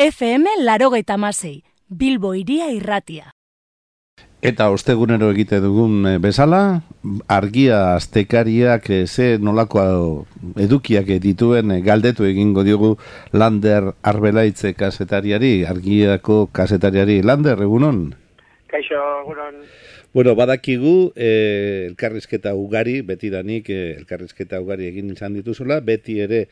FM larogeita masei, Bilbo iria irratia. Eta ostegunero egite dugun eh, bezala, argia aztekariak eh, ze nolako edukiak dituen eh, galdetu egingo diogu Lander Arbelaitze kasetariari, argiako kasetariari. Lander, egunon? Kaixo, egunon. Bueno, badakigu, eh, elkarrizketa ugari, beti danik, eh, elkarrizketa ugari egin izan dituzula, beti ere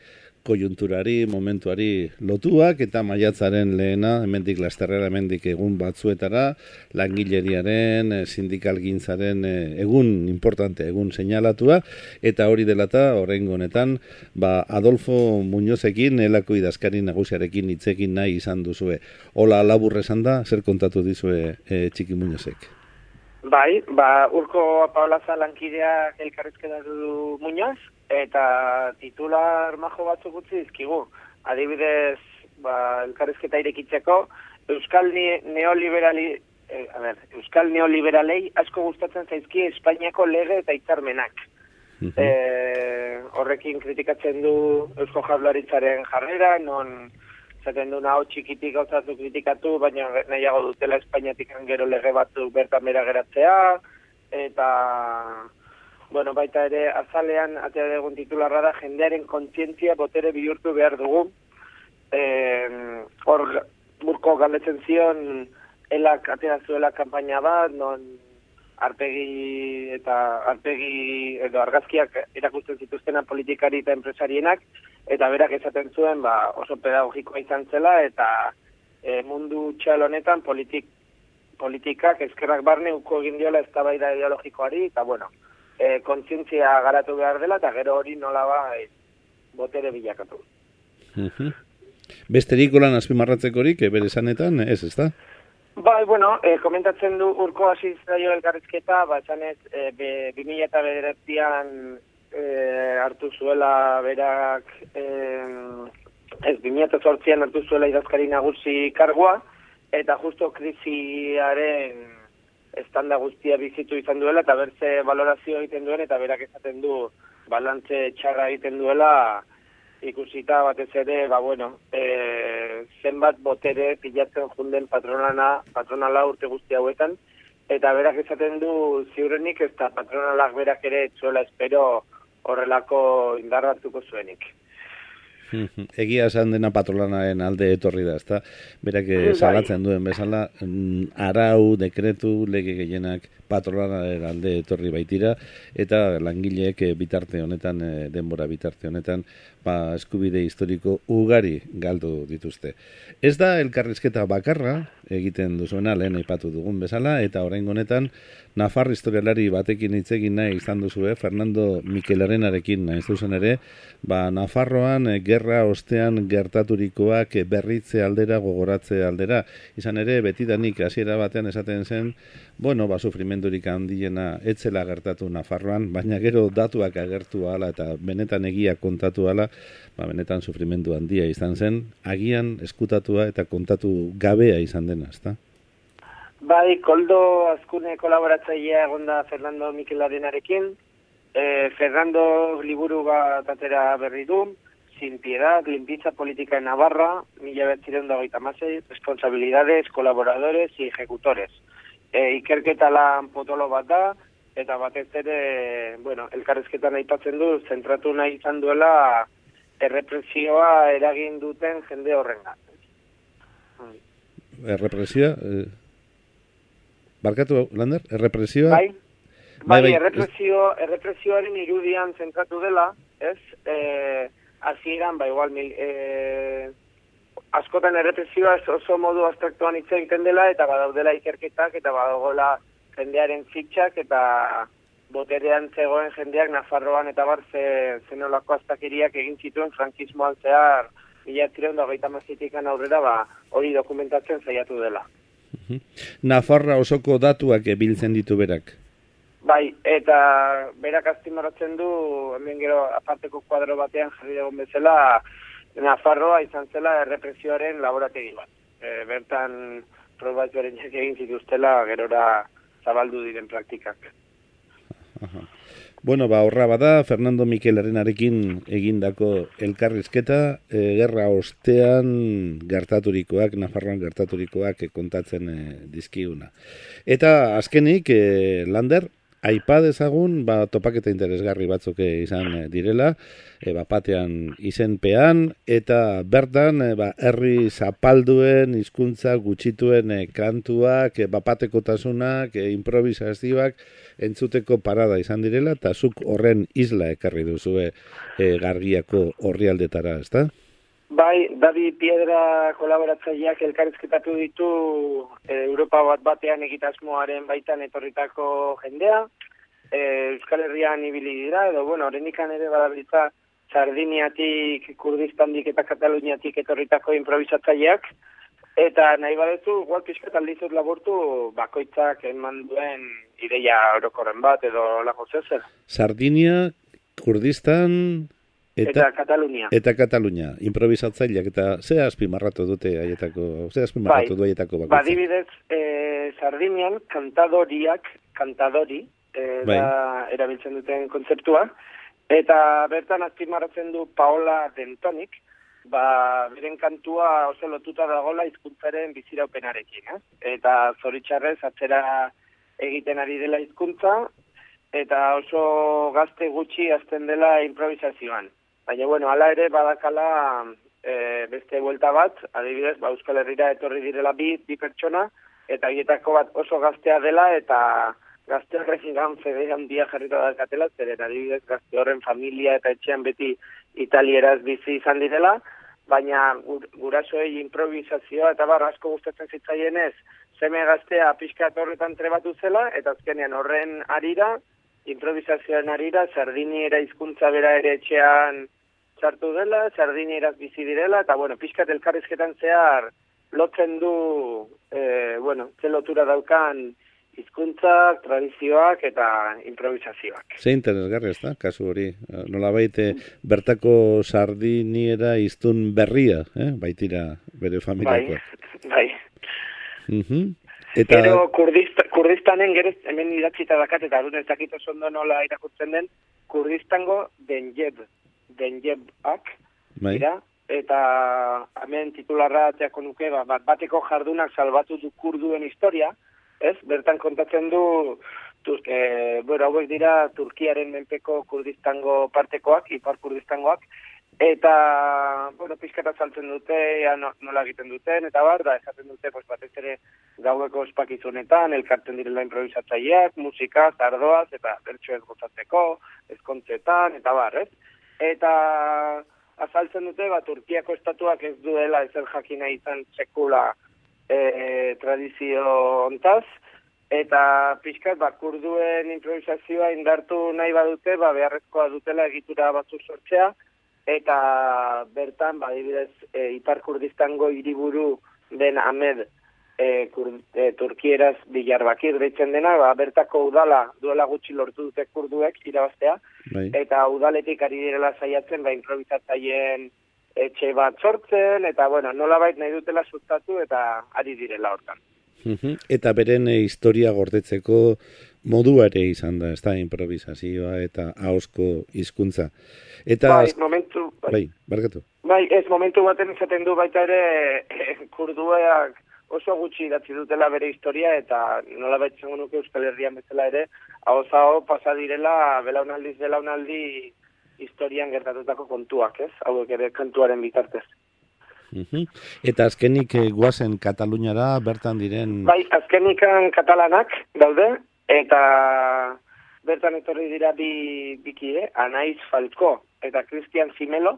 kojunturari, momentuari lotuak eta maiatzaren lehena, hemendik lasterrera, hemendik egun batzuetara, langileriaren, eh, sindikalgintzaren eh, egun importante, egun seinalatua, eta hori delata, horrengo honetan, ba, Adolfo Muñozekin, elako idazkari nagusiarekin hitzekin nahi izan duzue. Hola, laburre da, zer kontatu dizue e, txiki Muñozek? Bai, ba, urko paulaza lankideak elkarrizketa du Muñoz, eta titular majo batzuk utzi dizkigu. Adibidez, ba, elkarrizketa irekitzeko, Euskal Neoliberali, eh, a ber, Euskal Neoliberalei asko gustatzen zaizki Espainiako lege eta hitzarmenak. eh, horrekin kritikatzen du Eusko Jaurlaritzaren jarrera, non zaten du hau txikitik gauzatu kritikatu, baina nahiago dutela Espainiatik gero lege batzuk bertan bera geratzea, eta bueno, baita ere azalean atea dugun titularra da jendearen kontzientzia botere bihurtu behar dugu. Eh, hor burko galdetzen zion elak atea zuela kanpaina bat, non arpegi eta arpegi edo argazkiak erakusten zituztena politikari eta enpresarienak eta berak esaten zuen ba, oso pedagogikoa izan zela eta e, mundu txal honetan politik, politikak eskerrak barne uko egin diola eztabaida ideologikoari eta bueno, e, kontzientzia garatu behar dela, eta gero hori nola ba, e, botere bilakatu. Besterik golan azpimarratzekorik, bere zanetan, ez, ez da? Bai, bueno, e, komentatzen du urko hasi zaio elkarrizketa, ba, esanez, e, be, 2000 eta bederatzean e, hartu zuela berak, e, ez, 2000 eta sortzean hartu zuela idazkari nagusi kargua, eta justo kriziaren estanda guztia bizitu izan duela eta berze valorazio egiten duen eta berak esaten du balantze txarra egiten duela ikusita batez ere, ba bueno, e, zenbat botere pilatzen junden patronana, patronala urte guzti hauetan, eta berak esaten du ziurrenik ez da patronalak berak ere etzuela espero horrelako indarratuko zuenik. Egia esan dena patrolanaren alde etorri da, ezta? Berak bai. salatzen duen bezala, mm, arau, dekretu, lege gehienak patrolanaren alde etorri baitira, eta langileek eh, bitarte honetan, eh, denbora bitarte honetan, ba, eskubide historiko ugari galdu dituzte. Ez da elkarrizketa bakarra, egiten duzuena lehen aipatu dugun bezala, eta orain honetan, Nafar historialari batekin hitz egin nahi izan duzu, eh? Fernando Mikelarenarekin nahi zuzen ere, ba, Nafarroan eh, gerra ostean gertaturikoak eh, berritze aldera, gogoratze aldera. Izan ere, betidanik hasiera batean esaten zen, bueno, ba, sufrimendurik handiena etzela gertatu Nafarroan, baina gero datuak agertu ala eta benetan egia kontatu ala, ba, benetan sufrimendu handia izan zen, agian eskutatua eta kontatu gabea izan dena, ezta? Bai, koldo azkune kolaboratzailea egonda Fernando Mikelarenarekin. E, Fernando liburu bat atera berri du, sin piedad, limpieza política en Navarra, mila betziren da goita responsabilidades, colaboradores y ejecutores. E, ikerketa lan potolo bat da, eta batez ere, bueno, elkarrezketan aipatzen du, zentratu nahi izan duela errepresioa eragin duten jende horrenga. Errepresioa? Eh... Barkatu, Lander, errepresioa? Bai, bai, bai, bai errepresio, errepresioaren irudian zentratu dela, ez? E, Azieran, ba, igual, mil, e, askotan errepresioa oso modu abstraktuan hitz egiten dela, eta badaudela ikerketak, eta badagoela jendearen fitxak, eta boterean zegoen jendeak Nafarroan eta bar ze, zenolako aztakiriak egin zituen frankismoan zehar mila ziren da gaita aurrera ba, hori dokumentatzen zaiatu dela. Nafarra osoko datuak biltzen ditu berak. Bai, eta berak aztimaratzen du, hemen gero aparteko kuadro batean jarri dagoen bezala, Nafarroa izan zela errepresioaren laborategi bat. E, bertan probatuaren egin zituztela gerora zabaldu diren praktikak. Bueno, ba, horra bada, Fernando Mikel Arenarekin egindako elkarrizketa, e, gerra ostean gertaturikoak, Nafarroan gertaturikoak kontatzen e, dizkiuna. Eta azkenik, e, Lander, Aipa dezagun, ba, topaketa interesgarri batzuk izan eh, direla, e, ba, patean izenpean, eta bertan, e, ba, herri zapalduen, hizkuntza gutxituen e, kantuak, e, bapateko tasunak, e, improvisazioak, entzuteko parada izan direla, eta zuk horren isla ekarri duzue e, gargiako horri aldetara, ezta? Bai, Davi Piedra kolaboratzaileak elkarrizketatu ditu e, Europa bat batean egitasmoaren baitan etorritako jendea. E, Euskal Herrian ibili dira, edo, bueno, horrendikan ere badabiltza Sardiniatik, Kurdistandik eta Kataluniatik etorritako improvisatzaileak. Eta nahi badezu, gual pixkat aldizut laburtu, bakoitzak eman duen ideia orokorren bat, edo lago zezer. Sardinia, Kurdistan, Eta, eta Katalunia. Eta Katalunia, improvisatzaileak eta ze azpimarratu dute haietako, ze azpimarratu bai, du haietako bakoitza. Badibidez, eh, Sardinian kantadoriak, kantadori, eh, bai. da erabiltzen duten kontzeptua, eta bertan azpimarratzen du Paola Dentonik, ba, beren kantua oso lotuta dagola hizkuntzaren biziraupenarekin, eh? Eta zoritxarrez atzera egiten ari dela hizkuntza eta oso gazte gutxi azten dela improvisazioan. Baina, bueno, ala ere badakala e, beste buelta bat, adibidez, ba, Euskal Herriera etorri direla bi, bi pertsona, eta hietako bat oso gaztea dela, eta gazte horrekin gan fede handia jarrita dalkatela, zer adibidez, gazte horren familia eta etxean beti italieraz bizi izan direla, baina gurasoei improvisazioa eta bar asko gustatzen zitzaienez, zeme gaztea pixka horretan trebatu zela, eta azkenean horren arira, improvisazioan arira, sardiniera hizkuntza bera ere etxean sartu dela, sardinieraz bizi direla, eta, bueno, pixkat elkarrizketan zehar lotzen du, e, bueno, ze lotura daukan hizkuntzak, tradizioak eta improvisazioak. Ze interesgarri ez da, kasu hori. Nola baite, bertako sardiniera iztun berria, eh? baitira bere familiako. Bai, bai. Uh Eta... Gero kurdist, kurdistanen gero hemen idatzita dakat eta dut ez dakit oso nola irakurtzen den, kurdistango denjeb denjebak, bai. dira, eta hemen titularra ateako nuke, ba, bat bateko jardunak salbatu du kurduen historia, ez? Bertan kontatzen du, tu, e, bueno, hauek dira Turkiaren menpeko kurdistango partekoak, ipar kurdistangoak, eta, bueno, pizkata saltzen dute, ja, nola egiten duten, eta bar, da, esaten dute, pues, batez ere gaueko espakizunetan, elkartzen direla improvisatzaileak, musika, zardoaz, eta bertso ez gozatzeko, ezkontzetan, eta bar, ez? Eta azaltzen dute, ba, Turkiako estatuak ez duela ezer jakina izan sekula e, tradizio ontaz, eta pixkat, ba, kurduen improvisazioa indartu nahi badute, ba, beharrezkoa dutela egitura batzu sortzea, eta bertan, ba, dibidez, e, Ipar Kurdistango hiriburu den Ahmed e, kur, e, Turkieraz Bilarbakir deitzen dena, ba, bertako udala duela gutxi lortu dute kurduek irabaztea, bai. eta udaletik ari direla saiatzen ba, improvisatzaileen etxe bat sortzen, eta bueno, nola bait nahi dutela sustatu eta ari direla hortan. Eta beren e, historia gordetzeko modu ere izan da, ez da, improvisazioa eta hausko hizkuntza. Eta... Bai, momentu... Bai, bai barkatu. Bai, ez momentu baten izaten du baita ere kurduak oso gutxi idatzi dutela bere historia eta nola baitzen nuke Euskal Herrian bezala ere, hau zao pasa direla belaunaldiz belaunaldi historian gertatutako kontuak, ez? Hau ere kantuaren bitartez. Uh Eta azkenik eh, guazen Kataluniara bertan diren... Bai, azkenikan katalanak daude, eta bertan etorri dira bi bikide, Anaiz Falko eta Cristian Zimelo,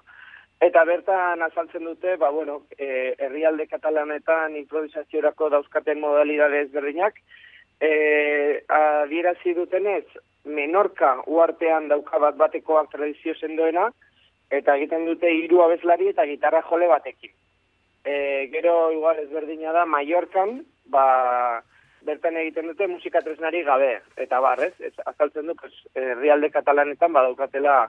Eta bertan azaltzen dute, ba, bueno, e, herrialde katalanetan improvisaziorako dauzkaten modalidade ezberdinak. E, adierazi dutenez, menorka uartean dauka bat batekoak tradizio sendoena, eta egiten dute hiru abeslari eta gitarra jole batekin. E, gero, igual ezberdina da, Mallorcan, ba, bertan egiten dute musika tresnari gabe, eta barrez, azaltzen du, pues, herrialde katalanetan badaukatela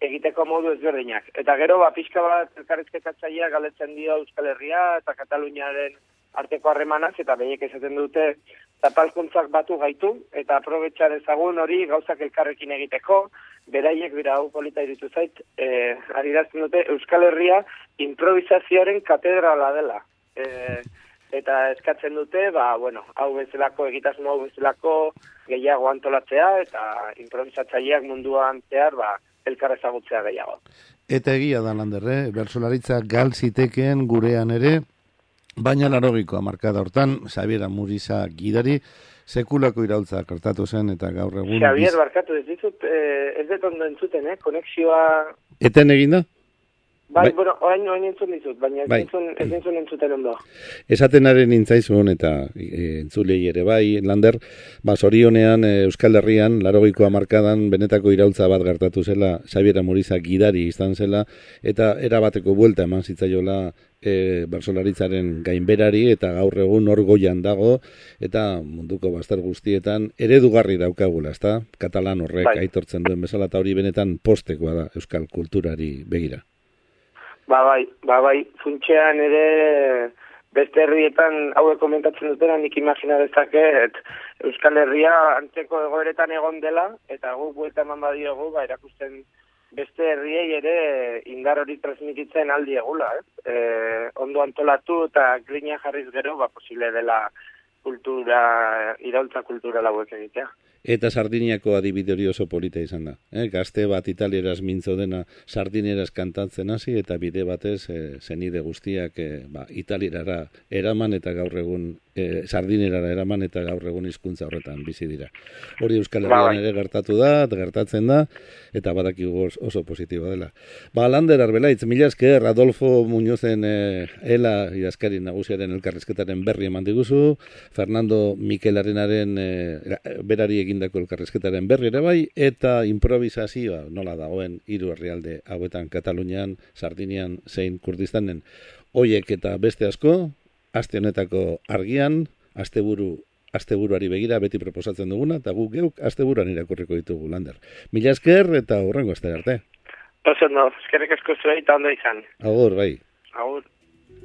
egiteko modu ezberdinak. Eta gero, ba, pixka bat elkarrizketatzaia galetzen dio Euskal Herria eta Kataluniaren arteko harremanaz, eta behiek esaten dute zapalkuntzak batu gaitu, eta aprobetsa dezagun hori gauzak elkarrekin egiteko, beraiek bera hau polita iritu zait, e, ari dute Euskal Herria improvisazioaren katedrala dela. E, eta eskatzen dute, ba, bueno, hau bezalako egitasmo hau bezalako gehiago antolatzea, eta improvisatzaileak munduan zehar, ba, elkar ezagutzea gehiago. Eta egia da landerre, eh? bersolaritza gal gurean ere, baina larogikoa markada hortan, Xabiera Muriza gidari, sekulako iraultza kartatu zen, eta gaur egun... Xabier, biz... barkatu, ez ditut, eh, ez dut ondo entzuten, eh? konexioa... Eten eginda? Bai, bai, bueno, orain orain entzun dizut, baina ez bai. entzun, ez entzun entzuten ondo. Esatenaren intzaizun eta e, entzulei ere bai, Lander, ba, zorionean e, Euskal Herrian, larogikoa markadan, benetako iraultza bat gertatu zela, Xabiera Moriza gidari izan zela, eta erabateko buelta eman zitzaiola e, barsolaritzaren gainberari, eta gaur egun hor goian dago, eta munduko bastar guztietan, eredugarri daukagula, ezta? Katalan horrek bai. aitortzen duen bezala, eta hori benetan postekoa da Euskal kulturari begira. Ba bai, ba bai, funtxean ere beste herrietan hauek komentatzen dutena nik imagina dezaket Euskal Herria antzeko egoeretan egon dela eta gu buelta eman badiogu ba erakusten beste herriei ere indar hori transmititzen aldi egula, eh? E, ondo antolatu eta grina jarriz gero ba posible dela kultura, iraultza kultura lauek egitea. Eta Sardiniako adibide hori oso polita izan da. Eh? Gazte bat italieraz mintzo dena sardinieraz kantatzen hasi eta bide batez e, zenide guztiak e, ba, italierara eraman eta gaur egun e, sardinerara eraman eta gaur egun hizkuntza horretan bizi dira. Hori Euskal Herrian bai. ere gertatu da, gertatzen da, eta badakigu oso positiboa dela. Ba, Lander Arbelaitz, mila esker, Adolfo Muñozen e, Ela idazkari nagusiaren elkarrezketaren berri eman diguzu, Fernando Mikelarenaren e, berari egindako elkarrezketaren berri ere bai, eta improvisazioa nola dagoen hiru herrialde hauetan Katalunian, Sardinian, zein Kurdistanen, Oiek eta beste asko, aste honetako argian, asteburu asteburuari begira beti proposatzen duguna, eta guk geuk asteburuan irakurriko ditugu lander. Mila esker eta horrengo aste arte. Oso no, eskerrik asko zuei eta ondo izan. Agur, bai. Agur.